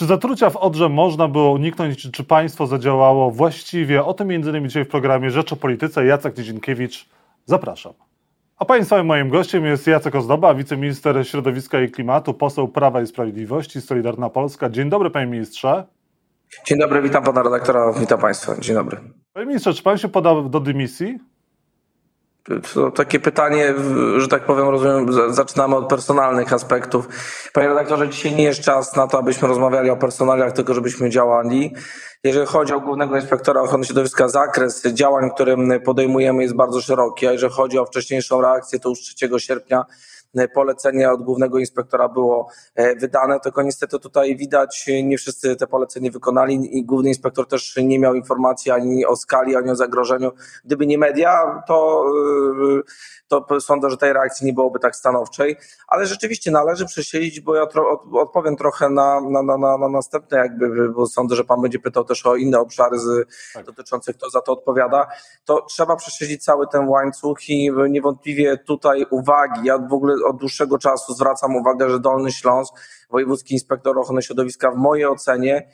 Czy zatrucia w Odrze można było uniknąć, czy, czy państwo zadziałało właściwie? O tym m.in. dzisiaj w programie Rzecz o Polityce. Jacek Niedzinkiewicz, zapraszam. A Państwa moim gościem jest Jacek Ozdoba, wiceminister środowiska i klimatu, poseł Prawa i Sprawiedliwości, Solidarna Polska. Dzień dobry, panie ministrze. Dzień dobry, witam pana redaktora, witam państwa. Dzień dobry. Panie ministrze, czy pan się podał do dymisji? To takie pytanie, że tak powiem, rozumiem, zaczynamy od personalnych aspektów. Panie redaktorze, dzisiaj nie jest czas na to, abyśmy rozmawiali o personaliach, tylko żebyśmy działali. Jeżeli chodzi o głównego inspektora ochrony środowiska, zakres działań, które podejmujemy jest bardzo szeroki, a jeżeli chodzi o wcześniejszą reakcję, to już 3 sierpnia E, polecenie od głównego inspektora było e, wydane, tylko niestety tutaj widać, nie wszyscy te polecenie wykonali i główny inspektor też nie miał informacji ani o skali, ani o zagrożeniu. Gdyby nie media, to e, to sądzę, że tej reakcji nie byłoby tak stanowczej, ale rzeczywiście należy przesiedzieć, bo ja tro, odpowiem trochę na, na, na, na następne jakby, bo sądzę, że pan będzie pytał też o inne obszary z, tak. dotyczące kto za to odpowiada, to trzeba przesiedzieć cały ten łańcuch i niewątpliwie tutaj uwagi, ja w ogóle od dłuższego czasu zwracam uwagę, że Dolny Śląsk, Wojewódzki Inspektor Ochrony Środowiska w mojej ocenie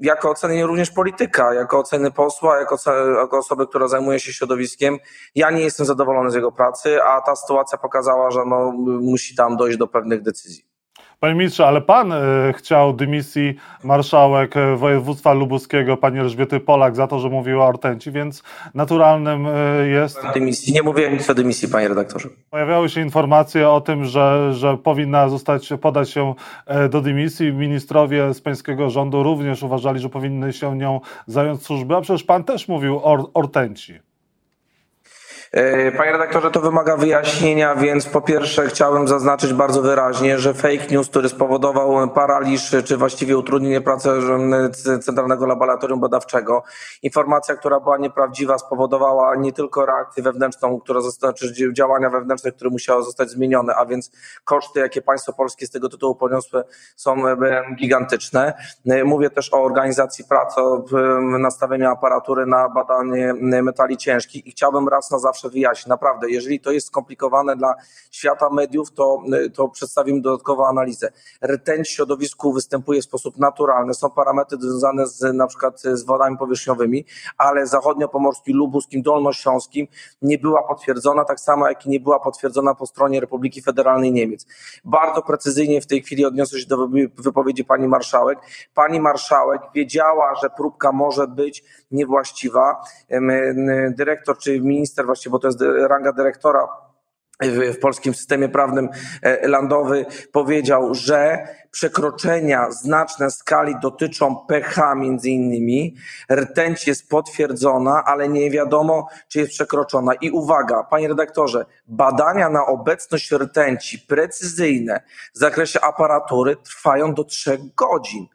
jako ocenienie również polityka, jako oceny posła, jako, jako osoby, która zajmuje się środowiskiem. Ja nie jestem zadowolony z jego pracy, a ta sytuacja pokazała, że no, musi tam dojść do pewnych decyzji. Panie ministrze, ale pan y, chciał dymisji marszałek e, województwa lubuskiego, pani Elżbiety Polak, za to, że mówiła o Ortenci, więc naturalnym y, jest... Dymisji. Nie mówiłem nic o dymisji, panie redaktorze. Pojawiały się informacje o tym, że, że powinna zostać, podać się do dymisji. Ministrowie z pańskiego rządu również uważali, że powinny się nią zająć służby, a przecież pan też mówił o Ortenci. E, panie redaktorze, to wymaga wyjaśnienia, więc po pierwsze chciałem zaznaczyć bardzo wyraźnie, że fake news, który spowodował paraliż, czy właściwie utrudnienie pracy Centralnego Laboratorium Badawczego, informacja, która była nieprawdziwa, spowodowała nie tylko reakcję wewnętrzną, która została, czy działania wewnętrzne, które musiały zostać zmienione, a więc koszty, jakie państwo polskie z tego tytułu poniosły, są e, gigantyczne. E, mówię też o organizacji pracy, nastawieniu aparatury na badanie metali ciężkich i chciałbym raz na zawsze zawsze. Naprawdę, jeżeli to jest skomplikowane dla świata mediów, to, to przedstawimy dodatkową analizę. Rtęć w środowisku występuje w sposób naturalny. Są parametry związane z na przykład z wodami powierzchniowymi, ale zachodniopomorskim, lubuskim, dolnośląskim nie była potwierdzona, tak samo jak i nie była potwierdzona po stronie Republiki Federalnej Niemiec. Bardzo precyzyjnie w tej chwili odniosę się do wypowiedzi pani marszałek. Pani marszałek wiedziała, że próbka może być niewłaściwa. Dyrektor czy minister właściwie bo to jest ranga dyrektora w polskim systemie prawnym e, landowy powiedział, że przekroczenia znaczne skali dotyczą pH między innymi. Rtęć jest potwierdzona, ale nie wiadomo, czy jest przekroczona. I uwaga, panie redaktorze, badania na obecność rtęci precyzyjne w zakresie aparatury trwają do trzech godzin.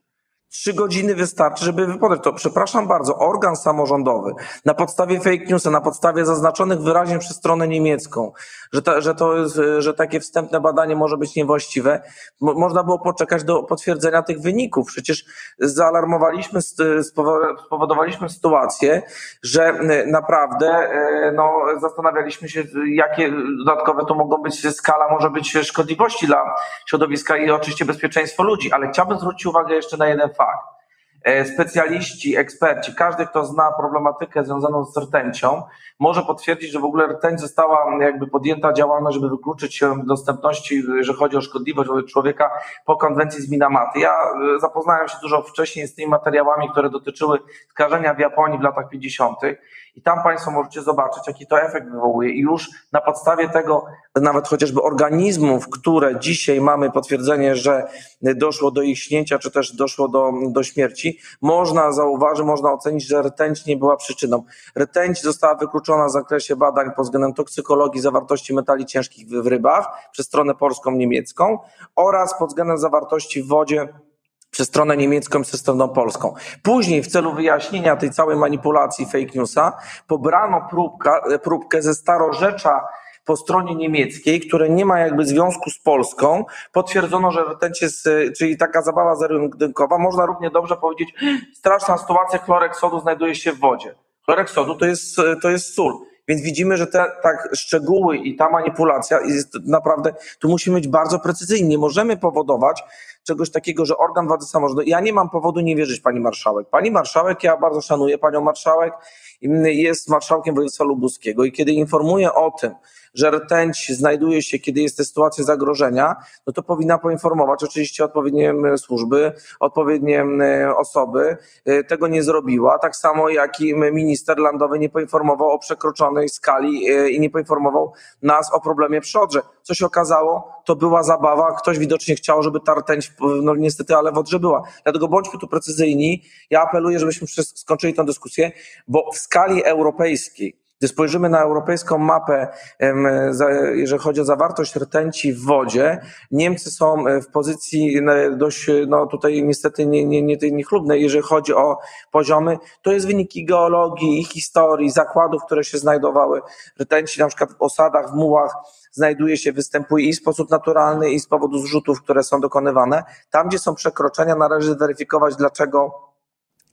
Trzy godziny wystarczy, żeby wypowiedzieć to. Przepraszam bardzo, organ samorządowy na podstawie fake newsa, na podstawie zaznaczonych wyraźnie przez stronę niemiecką, że, ta, że, to jest, że takie wstępne badanie może być niewłaściwe, Mo, można było poczekać do potwierdzenia tych wyników. Przecież zaalarmowaliśmy, spowodowaliśmy sytuację, że naprawdę e, no, zastanawialiśmy się, jakie dodatkowe to mogą być skala, może być szkodliwości dla środowiska i oczywiście bezpieczeństwo ludzi. Ale chciałbym zwrócić uwagę jeszcze na jeden gefragt. E, specjaliści, eksperci, każdy, kto zna problematykę związaną z rtęcią, może potwierdzić, że w ogóle rtęć została jakby podjęta działalność, żeby wykluczyć dostępności, jeżeli chodzi o szkodliwość wobec człowieka po konwencji z Minamaty. Ja e, zapoznałem się dużo wcześniej z tymi materiałami, które dotyczyły skażenia w Japonii w latach 50. I tam Państwo możecie zobaczyć, jaki to efekt wywołuje. I już na podstawie tego, nawet chociażby organizmów, które dzisiaj mamy potwierdzenie, że doszło do ich śnięcia, czy też doszło do, do śmierci, można zauważyć, można ocenić, że rtęć nie była przyczyną. Rtęć została wykluczona w zakresie badań pod względem toksykologii zawartości metali ciężkich w rybach przez stronę polską, niemiecką oraz pod względem zawartości w wodzie przez stronę niemiecką przez stronę polską. Później w celu wyjaśnienia tej całej manipulacji fake newsa pobrano próbka, próbkę ze starorzecza po stronie niemieckiej, które nie ma jakby związku z Polską, potwierdzono, że rtęć jest, czyli taka zabawa zerynkowa, można równie dobrze powiedzieć, straszna sytuacja, chlorek sodu znajduje się w wodzie. Chlorek sodu to jest, to jest sól. Więc widzimy, że te tak szczegóły i ta manipulacja jest naprawdę, tu musimy być bardzo precyzyjni. Nie możemy powodować, czegoś takiego, że organ władzy samorządowej, ja nie mam powodu nie wierzyć pani marszałek. Pani marszałek, ja bardzo szanuję panią marszałek, jest marszałkiem województwa lubuskiego i kiedy informuje o tym, że rtęć znajduje się, kiedy jest sytuacja zagrożenia, no to powinna poinformować oczywiście odpowiednie służby, odpowiednie osoby. E, tego nie zrobiła. Tak samo jak i minister landowy nie poinformował o przekroczonej skali e, i nie poinformował nas o problemie przy Odrze. Co się okazało? To była zabawa. Ktoś widocznie chciał, żeby ta rtęć, no niestety, ale w Odrze była. Dlatego bądźmy tu precyzyjni. Ja apeluję, żebyśmy skończyli tę dyskusję, bo w skali europejskiej gdy spojrzymy na europejską mapę, jeżeli chodzi o zawartość rtęci w wodzie, Niemcy są e, w pozycji dość, no tutaj niestety nie, nie, nie tej niechlubnej, jeżeli chodzi o poziomy. To jest wyniki geologii i historii, zakładów, które się znajdowały. Rtęci na przykład w osadach, w mułach znajduje się, występuje i w sposób naturalny, i z powodu zrzutów, które są dokonywane. Tam, gdzie są przekroczenia, należy zweryfikować, dlaczego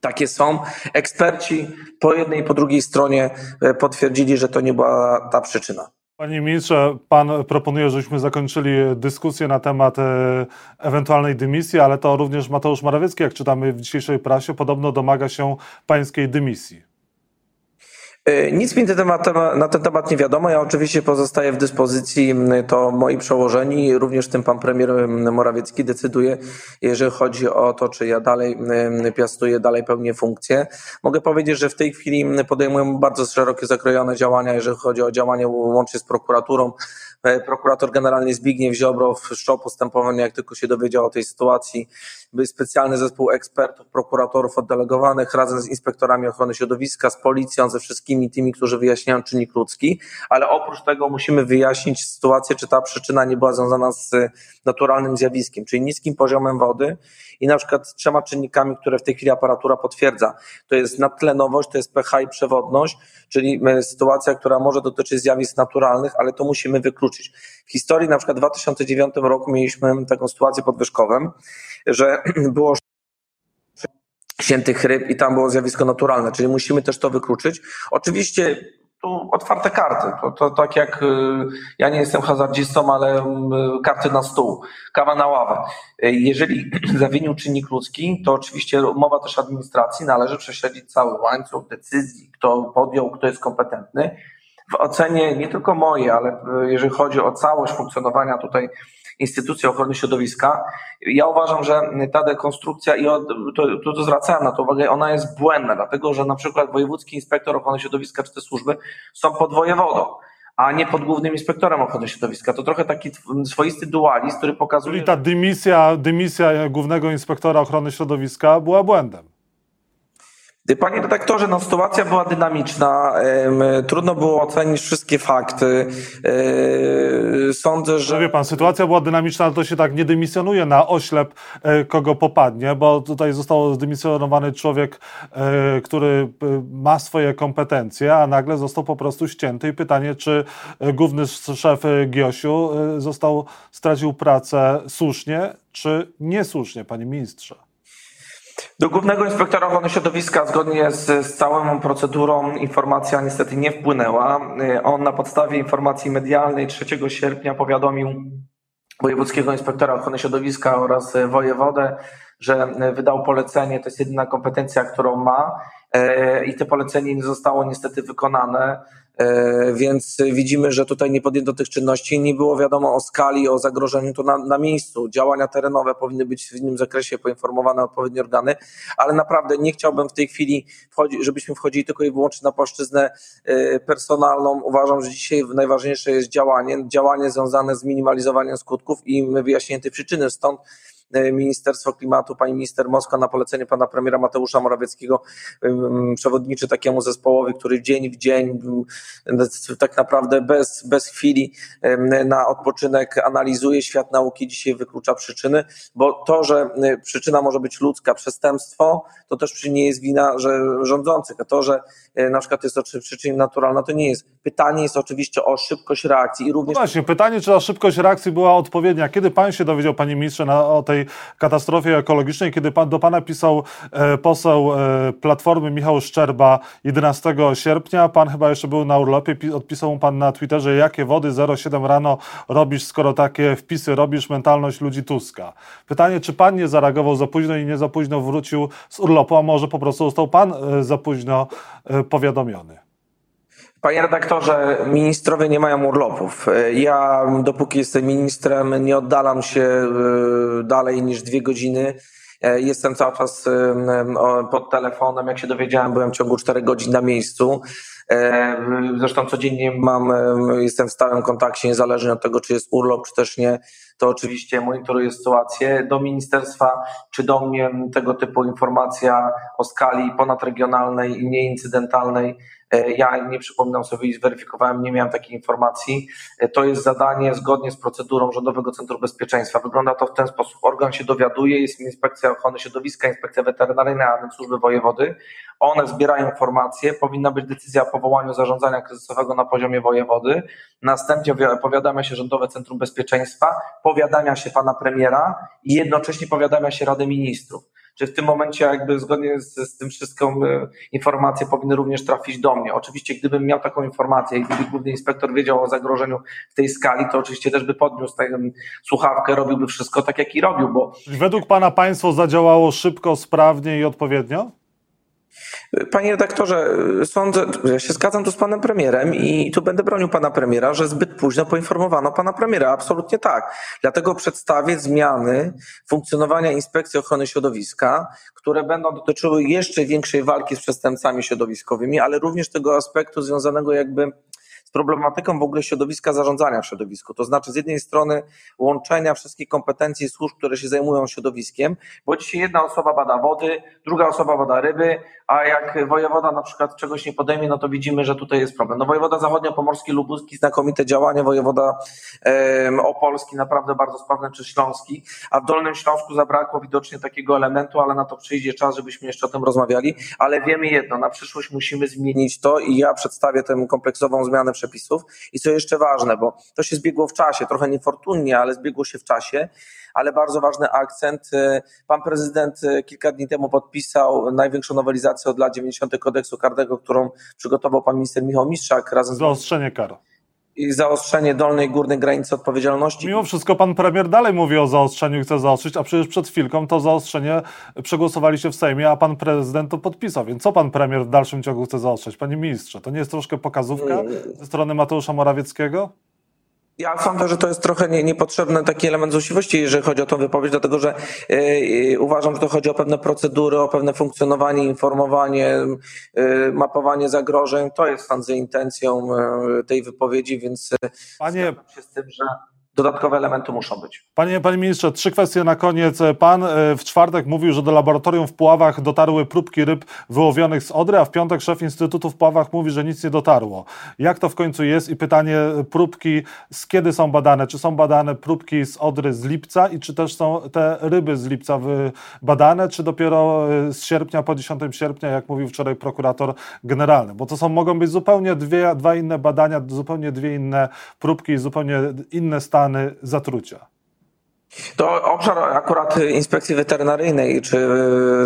takie są. Eksperci po jednej i po drugiej stronie e, potwierdzili, że to nie była ta przyczyna. Panie ministrze, pan proponuje, żebyśmy zakończyli dyskusję na temat e, ewentualnej dymisji, ale to również Mateusz Morawiecki, jak czytamy w dzisiejszej prasie, podobno domaga się pańskiej dymisji. E, nic mi na ten, temat, nie wiadomo. Ja oczywiście pozostaję w dyspozycji, to moi przełożeni, również tym pan premier Morawiecki decyduje, jeżeli chodzi o to, czy ja dalej piastuję, dalej pełnię funkcję. Mogę powiedzieć, że w tej chwili podejmuję bardzo szerokie, zakrojone działania, jeżeli chodzi o działanie łącznie z prokuraturą. E, prokurator generalny Zbigniew Ziobro wszczął postępowanie, jak tylko się dowiedział o tej sytuacji. Był specjalny zespół ekspertów, prokuratorów oddelegowanych razem z inspektorami ochrony środowiska, z policją, ze wszystkimi tymi, którzy wyjaśniają czynnik ludzki, ale oprócz tego musimy wyjaśnić sytuację, czy ta przyczyna nie była związana z naturalnym zjawiskiem, czyli niskim poziomem wody i na przykład trzema czynnikami, które w tej chwili aparatura potwierdza. To jest nadtlenowość, to jest pH i przewodność, czyli e, sytuacja, która może dotyczyć zjawisk naturalnych, ale to musimy wykluczyć. W historii na przykład w 2009 roku mieliśmy taką sytuację podwyżkową, że było świętych ryb i tam było zjawisko naturalne, czyli musimy też to wykluczyć. Oczywiście tu otwarte karty. To, to tak jak y, ja nie jestem hazardzistą, ale y, karty na stół, kawa na ławę. Y, jeżeli zawinił czynnik ludzki, to oczywiście umowa też administracji należy prześledzić cały łańcuch decyzji, kto podjął, kto jest kompetentny. W ocenie nie tylko mojej, ale jeżeli chodzi o całość funkcjonowania tutaj instytucji ochrony środowiska. Ja uważam, że ta dekonstrukcja, i to, to, to zwracałem na to uwagę, ona jest błędna, dlatego że na przykład wojewódzki inspektor ochrony środowiska czy te służby są pod wojewodą a nie pod głównym inspektorem ochrony środowiska. To trochę taki swoisty dualizm, który pokazuje. Czyli ta dymisja, dymisja głównego inspektora ochrony środowiska była błędem. Panie redaktorze, no sytuacja była dynamiczna, trudno było ocenić wszystkie fakty. E, sądzę, że... No wie pan, sytuacja była dynamiczna, ale to się tak nie dymisjonuje na oślep, e, kogo popadnie, bo tutaj został zdymisjonowany człowiek, e, który ma swoje kompetencje, a nagle został po prostu ścięty i pytanie, czy główny szef Giosiu został, stracił pracę słusznie, czy niesłusznie, panie ministrze? Do Głównego Inspektora Ochrony Środowiska zgodnie z, z całą procedurą informacja niestety nie wpłynęła. On na podstawie informacji medialnej 3 sierpnia powiadomił Wojewódzkiego Inspektora Ochrony Środowiska oraz wojewodę, że wydał polecenie, to jest jedyna kompetencja, którą ma e, i to polecenie nie zostało niestety wykonane. E, więc widzimy, że tutaj nie podjęto tych czynności, nie było wiadomo o skali, o zagrożeniu to na, na miejscu. Działania terenowe powinny być w innym zakresie poinformowane odpowiednie organy, ale naprawdę nie chciałbym w tej chwili, wchodzi, żebyśmy wchodzili tylko i wyłącznie na płaszczyznę e, personalną. Uważam, że dzisiaj najważniejsze jest działanie, działanie związane z minimalizowaniem skutków i wyjaśnienie tej przyczyny. Stąd Ministerstwo Klimatu, pani minister Moskwa na polecenie pana premiera Mateusza Morawieckiego przewodniczy takiemu zespołowi, który dzień w dzień tak naprawdę bez, bez chwili na odpoczynek analizuje świat nauki, dzisiaj wyklucza przyczyny, bo to, że przyczyna może być ludzka, przestępstwo, to też nie jest wina że rządzących, a to, że e, na przykład jest to przyczyna naturalna, to nie jest. Pytanie jest oczywiście o szybkość reakcji i również... No właśnie, pytanie, czy ta szybkość reakcji była odpowiednia. Kiedy pan się dowiedział, panie ministrze, na, o tej tej katastrofie ekologicznej, kiedy pan, do pana pisał e, poseł e, Platformy Michał Szczerba 11 sierpnia, pan chyba jeszcze był na urlopie, pi, odpisał mu pan na Twitterze, jakie wody 07 rano robisz, skoro takie wpisy robisz, mentalność ludzi Tuska. Pytanie, czy pan nie zareagował za późno i nie za późno wrócił z urlopu, a może po prostu został pan e, za późno e, powiadomiony? Panie redaktorze, ministrowie nie mają urlopów. Ja, dopóki jestem ministrem, nie oddalam się e, dalej niż dwie godziny. E, jestem cały czas e, pod telefonem. Jak się dowiedziałem, byłem w ciągu czterech godzin na miejscu. Zresztą codziennie mam, jestem w stałym kontakcie, niezależnie od tego, czy jest urlop, czy też nie, to oczywiście monitoruję sytuację. Do ministerstwa czy do mnie tego typu informacja o skali ponadregionalnej i nieincydentalnej ja nie przypominam sobie i zweryfikowałem, nie miałem takiej informacji. E, to jest zadanie zgodnie z procedurą Rządowego Centrum Bezpieczeństwa. Wygląda to w ten sposób. Organ się dowiaduje, jest Inspekcja Ochrony Środowiska, Inspekcja Weterynaryjna, służby wojewody. One zbierają informacje, powinna być decyzja o powołaniu zarządzania kryzysowego na poziomie wojewody. Następnie powiadamia się Rządowe Centrum Bezpieczeństwa, powiadamia się pana premiera i jednocześnie powiadamia się Rady Ministrów czy w tym momencie jakby zgodnie z, z tym wszystkim e, informacje powinny również trafić do mnie. Oczywiście gdybym miał taką informację i gdyby główny inspektor wiedział o zagrożeniu w tej skali, to oczywiście też by podniósł tę słuchawkę, robiłby wszystko tak, jak i robił, bo... Według Pana państwo zadziałało szybko, sprawnie i odpowiednio? Panie redaktorze, sądzę, ja się zgadzam tu z panem premierem i tu będę bronił pana premiera, że zbyt późno poinformowano pana premiera. Absolutnie tak. Dlatego przedstawię zmiany funkcjonowania Inspekcji Ochrony Środowiska, które będą dotyczyły jeszcze większej walki z przestępcami środowiskowymi, ale również tego aspektu związanego jakby problematyką w ogóle środowiska zarządzania w środowisku. To znaczy z jednej strony łączenia wszystkich kompetencji służb, które się zajmują środowiskiem, bo dzisiaj jedna osoba bada wody, druga osoba bada ryby, a jak wojewoda na przykład czegoś nie podejmie, no to widzimy, że tutaj jest problem. No wojewoda zachodnio-pomorski, lubuski, znakomite działanie, wojewoda opolski naprawdę bardzo sprawny, czy śląski, a w Dolnym Śląsku zabrakło widocznie takiego elementu, ale na to przyjdzie czas, żebyśmy jeszcze o tym rozmawiali, ale wiemy jedno, na przyszłość musimy zmienić to i ja przedstawię tę kompleksową zmianę przepisów i co jeszcze ważne, bo to się zbiegło w czasie, trochę niefortunnie, ale zbiegło się w czasie, ale bardzo ważny akcent. Y, pan prezydent y, kilka dni temu podpisał największą nowelizację od lat 90. kodeksu karnego, którą przygotował pan minister Michał Mistrzak razem z... Zaostrzenie kar i zaostrzenie dolnej górnej granicy odpowiedzialności. Mimo wszystko pan premier dalej mówi o zaostrzeniu i chce zaostrzyć, a przecież przed chwilką to zaostrzenie przegłosowaliście w Sejmie, a pan prezydent to podpisał. Więc co pan premier w dalszym ciągu chce zaostrzeć? Panie ministrze, to nie jest troszkę pokazówka ze strony Mateusza Morawieckiego? Ja sądzę, że to jest trochę nie, niepotrzebny taki element złośliwości, jeżeli chodzi o tą wypowiedź, dlatego że yy, uważam, że to chodzi o pewne procedury, o pewne funkcjonowanie, informowanie, yy, mapowanie zagrożeń. To jest sądzę intencją yy, tej wypowiedzi, więc Panie... się z tym, że dodatkowe elementy muszą być. Panie, panie ministrze, trzy kwestie na koniec. Pan e, w czwartek mówił, że do laboratorium w Puławach dotarły próbki ryb wyłowionych z Odry, a w piątek szef Instytutu w Puławach mówi, że nic nie dotarło. Jak to w końcu jest? I pytanie, próbki z kiedy są badane? Czy są badane próbki z Odry z lipca i czy też są te ryby z lipca badane, czy dopiero e, z sierpnia po 10 sierpnia, jak mówił wczoraj prokurator generalny? Bo to są, mogą być zupełnie dwie, dwa inne badania, zupełnie dwie inne próbki zupełnie inne stany zatrucia? To obszar akurat inspekcji weterynaryjnej, czy,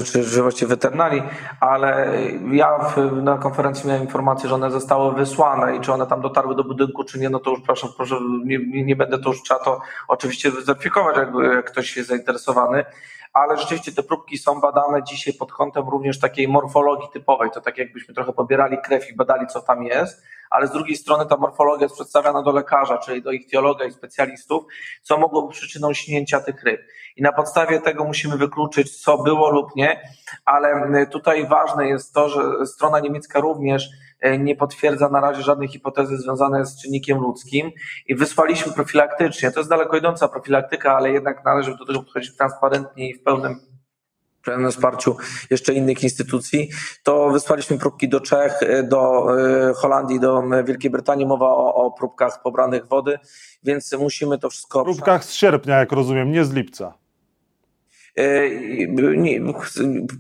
czy, właściwie weterynarii, ale ja w, na konferencji miałem informację, że one zostały wysłane i czy one tam dotarły do budynku, czy nie, no to już proszę, proszę nie, nie będę to już trzeba to oczywiście zweryfikować, jak, jak ktoś jest zainteresowany, ale rzeczywiście te próbki są badane dzisiaj pod kątem również takiej morfologii typowej, to tak jakbyśmy trochę pobierali krew i badali, co tam jest, ale z drugiej strony ta morfologia jest przedstawiana do lekarza, czyli do ichtiologa i specjalistów, co mogło być przyczyną śnięcia tych ryb. I na podstawie tego musimy wykluczyć, co było lub nie, ale tutaj ważne jest to, że strona niemiecka również e, nie potwierdza na razie żadnej hipotezy związanej z czynnikiem ludzkim i wysłaliśmy profilaktycznie. To jest daleko idąca profilaktyka, ale jednak należy do tego podchodzić transparentnie i w pełnym pełnym wsparciu jeszcze innych instytucji, to wysłaliśmy próbki do Czech, do e, Holandii, do Wielkiej Brytanii. Mowa o, o próbkach pobranych wody, więc musimy to wszystko. Próbkach z sierpnia, jak rozumiem, nie z lipca.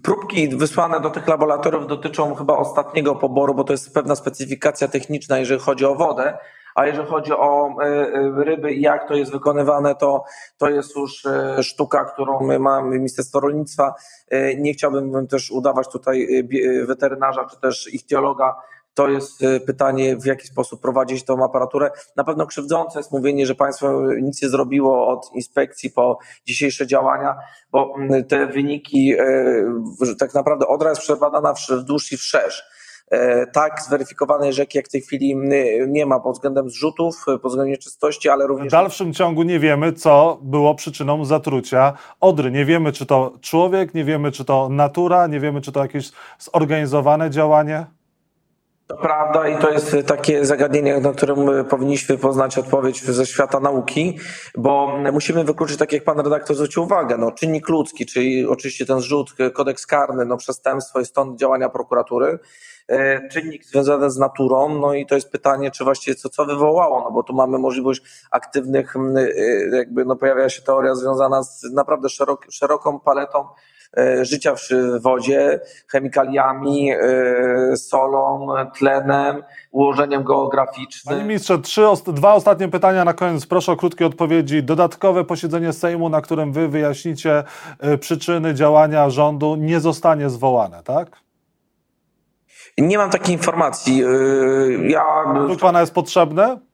Próbki wysłane do tych laboratoriów dotyczą chyba ostatniego poboru, bo to jest pewna specyfikacja techniczna, jeżeli chodzi o wodę, a jeżeli chodzi o ryby i jak to jest wykonywane, to, to jest już sztuka, którą my mamy Ministerstwo Rolnictwa. Nie chciałbym też udawać tutaj weterynarza czy też ichtiologa, to jest pytanie, w jaki sposób prowadzić tą aparaturę. Na pewno krzywdzące jest mówienie, że państwo nic nie zrobiło od inspekcji po dzisiejsze działania, bo te wyniki, tak naprawdę Odra jest przebadana wzdłuż i wszerz e, tak zweryfikowanej rzeki, jak w tej chwili nie ma pod względem zrzutów, pod względem nieczystości, ale również... W dalszym ciągu nie wiemy, co było przyczyną zatrucia Odry. Nie wiemy, czy to człowiek, nie wiemy, czy to natura, nie wiemy, czy to jakieś zorganizowane działanie. To prawda i to jest takie zagadnienie, na które powinniśmy poznać odpowiedź ze świata nauki, bo musimy wykluczyć, tak jak pan redaktor zwrócił uwagę, no, czynnik ludzki, czyli oczywiście ten zrzut, kodeks karny, no, przestępstwo i stąd działania prokuratury, e, czynnik związany z naturą, no i to jest pytanie, czy właściwie co, co wywołało, no bo tu mamy możliwość aktywnych, e, jakby no pojawia się teoria związana z naprawdę szerok, szeroką paletą E, życia w wodzie, chemikaliami, e, solą, tlenem, ułożeniem geograficznym. Panie ministrze, trzy, dwa ostatnie pytania na koniec. Proszę o krótkie odpowiedzi. Dodatkowe posiedzenie Sejmu, na którym wy wyjaśnicie e, przyczyny działania rządu, nie zostanie zwołane, tak? Nie mam takiej informacji. Ja... To pana jest potrzebne?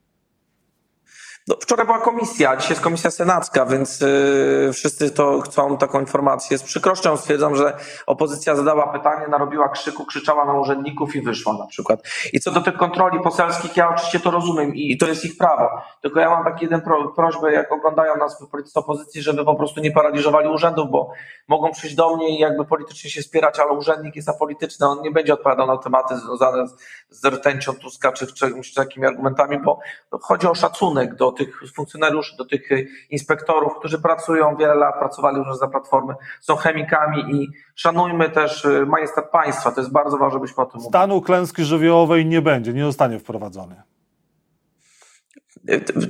No, wczoraj była komisja, dzisiaj jest komisja senacka, więc yy, wszyscy to chcą taką informację. Z przykrością stwierdzam, że opozycja zadała pytanie, narobiła krzyku, krzyczała na urzędników i wyszła na przykład. I co do tych kontroli poselskich, ja oczywiście to rozumiem i, to jest ich prawo. Tylko ja mam taki jeden pro, prośbę, jak oglądają nas politycy opozycji, żeby po prostu nie paraliżowali urzędów, bo mogą przyjść do mnie i jakby politycznie się wspierać, ale urzędnik jest apolityczny, on nie będzie odpowiadał na tematy związane z, z rtęcią Tuska czy, czy, takimi argumentami, bo chodzi o szacunek do tych funkcjonariuszy, do tych inspektorów, którzy pracują wiele lat, pracowali już za platformy, są chemikami i szanujmy też y, majestat państwa. To jest bardzo ważne, żebyśmy o tym mówili. Stanu klęski żywiołowej nie będzie, nie zostanie wprowadzony.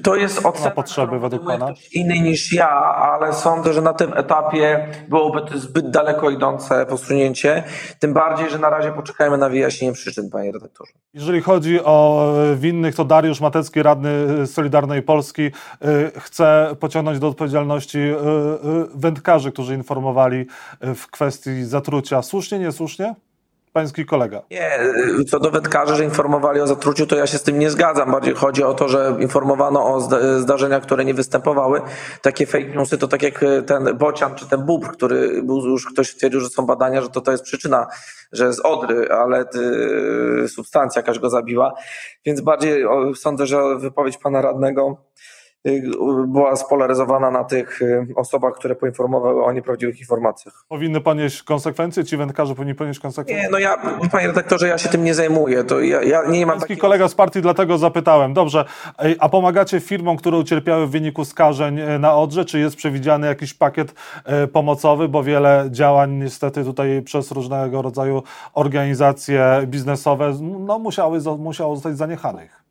To jest ocena, potrzeby według Pana? inny niż ja, ale sądzę, że na tym etapie byłoby to zbyt daleko idące posunięcie. Tym bardziej, że na razie poczekajmy na wyjaśnienie przyczyn, panie redaktorze. Jeżeli chodzi o winnych, to Dariusz Matecki, radny Solidarnej Polski, y, chce pociągnąć do odpowiedzialności wędkarzy, którzy informowali w kwestii zatrucia. Słusznie, niesłusznie? Pański kolega. Nie, co do wędkarzy, że informowali o zatruciu, to ja się z tym nie zgadzam. Bardziej chodzi o to, że informowano o zdarzeniach, które nie występowały. Takie fake newsy to tak jak ten bocian czy ten bóbr, który był, już ktoś stwierdził, że są badania, że to, to jest przyczyna, że z odry, ale y, substancja jakaś go zabiła. Więc bardziej sądzę, że wypowiedź pana radnego była spolaryzowana na tych y, osobach, które poinformowały o nieprawdziwych informacjach. Powinny ponieść konsekwencje? Ci wędkarze powinni ponieść konsekwencje? Nie, no ja, panie redaktorze, ja się tym nie zajmuję. To ja, ja nie mam takiego... kolega z partii, dlatego zapytałem. Dobrze, a pomagacie firmom, które ucierpiały w wyniku skażeń e, na Odrze? Czy jest przewidziany jakiś pakiet e, pomocowy? Bo wiele działań niestety tutaj przez różnego rodzaju organizacje biznesowe no, musiały, musiało zostać zaniechanych.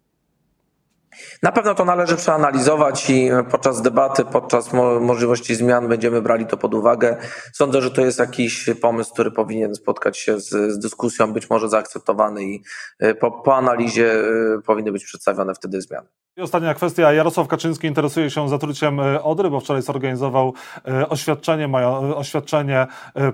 Na pewno to należy przeanalizować i podczas debaty, podczas możliwości zmian będziemy brali to pod uwagę. Sądzę, że to jest jakiś pomysł, który powinien spotkać się z, z dyskusją, być może zaakceptowany i e, po, po analizie e, powinny być przedstawione wtedy zmiany. I ostatnia kwestia. Jarosław Kaczyński interesuje się zatruciem e, Odry, bo wczoraj zorganizował oświadczenie, oświadczenie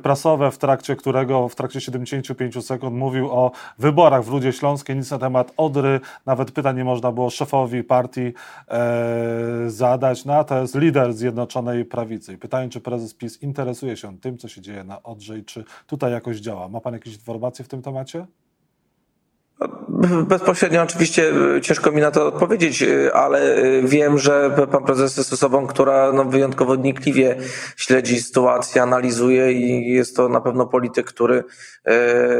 prasowe, w trakcie którego w trakcie 75 sekund mówił o wyborach w Rudzie Śląskiej. Nic na temat Odry, nawet pytań nie można było szefowi partii e, zadać. No a to jest lider Zjednoczonej Prawicy. I pytanie, czy prezes PiS interesuje się tym, co się dzieje na Odrze i czy tutaj jakoś działa. Ma pan jakieś informacje w tym temacie? Bezpośrednio oczywiście e, ciężko mi na to odpowiedzieć, e, ale e, wiem, że pan prezes jest osobą, która no, wyjątkowo wnikliwie śledzi sytuację, analizuje i jest to na pewno polityk, który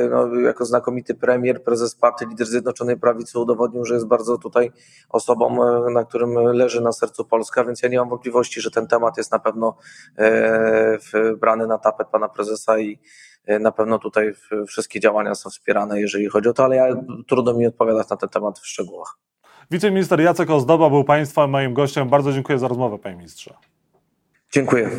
no, jako znakomity premier, prezes partii, lider Zjednoczonej Prawicy udowodnił, że jest bardzo tutaj osobą, na którym leży na sercu Polska, więc ja nie mam wątpliwości, że ten temat jest na pewno brany na tapet pana prezesa i na pewno tutaj wszystkie działania są wspierane, jeżeli chodzi o to, ale ja trudno mi odpowiadać na ten temat w szczegółach. Wiceminister Jacek Ozdoba był Państwa moim gościem. Bardzo dziękuję za rozmowę, Panie Ministrze. Dziękuję.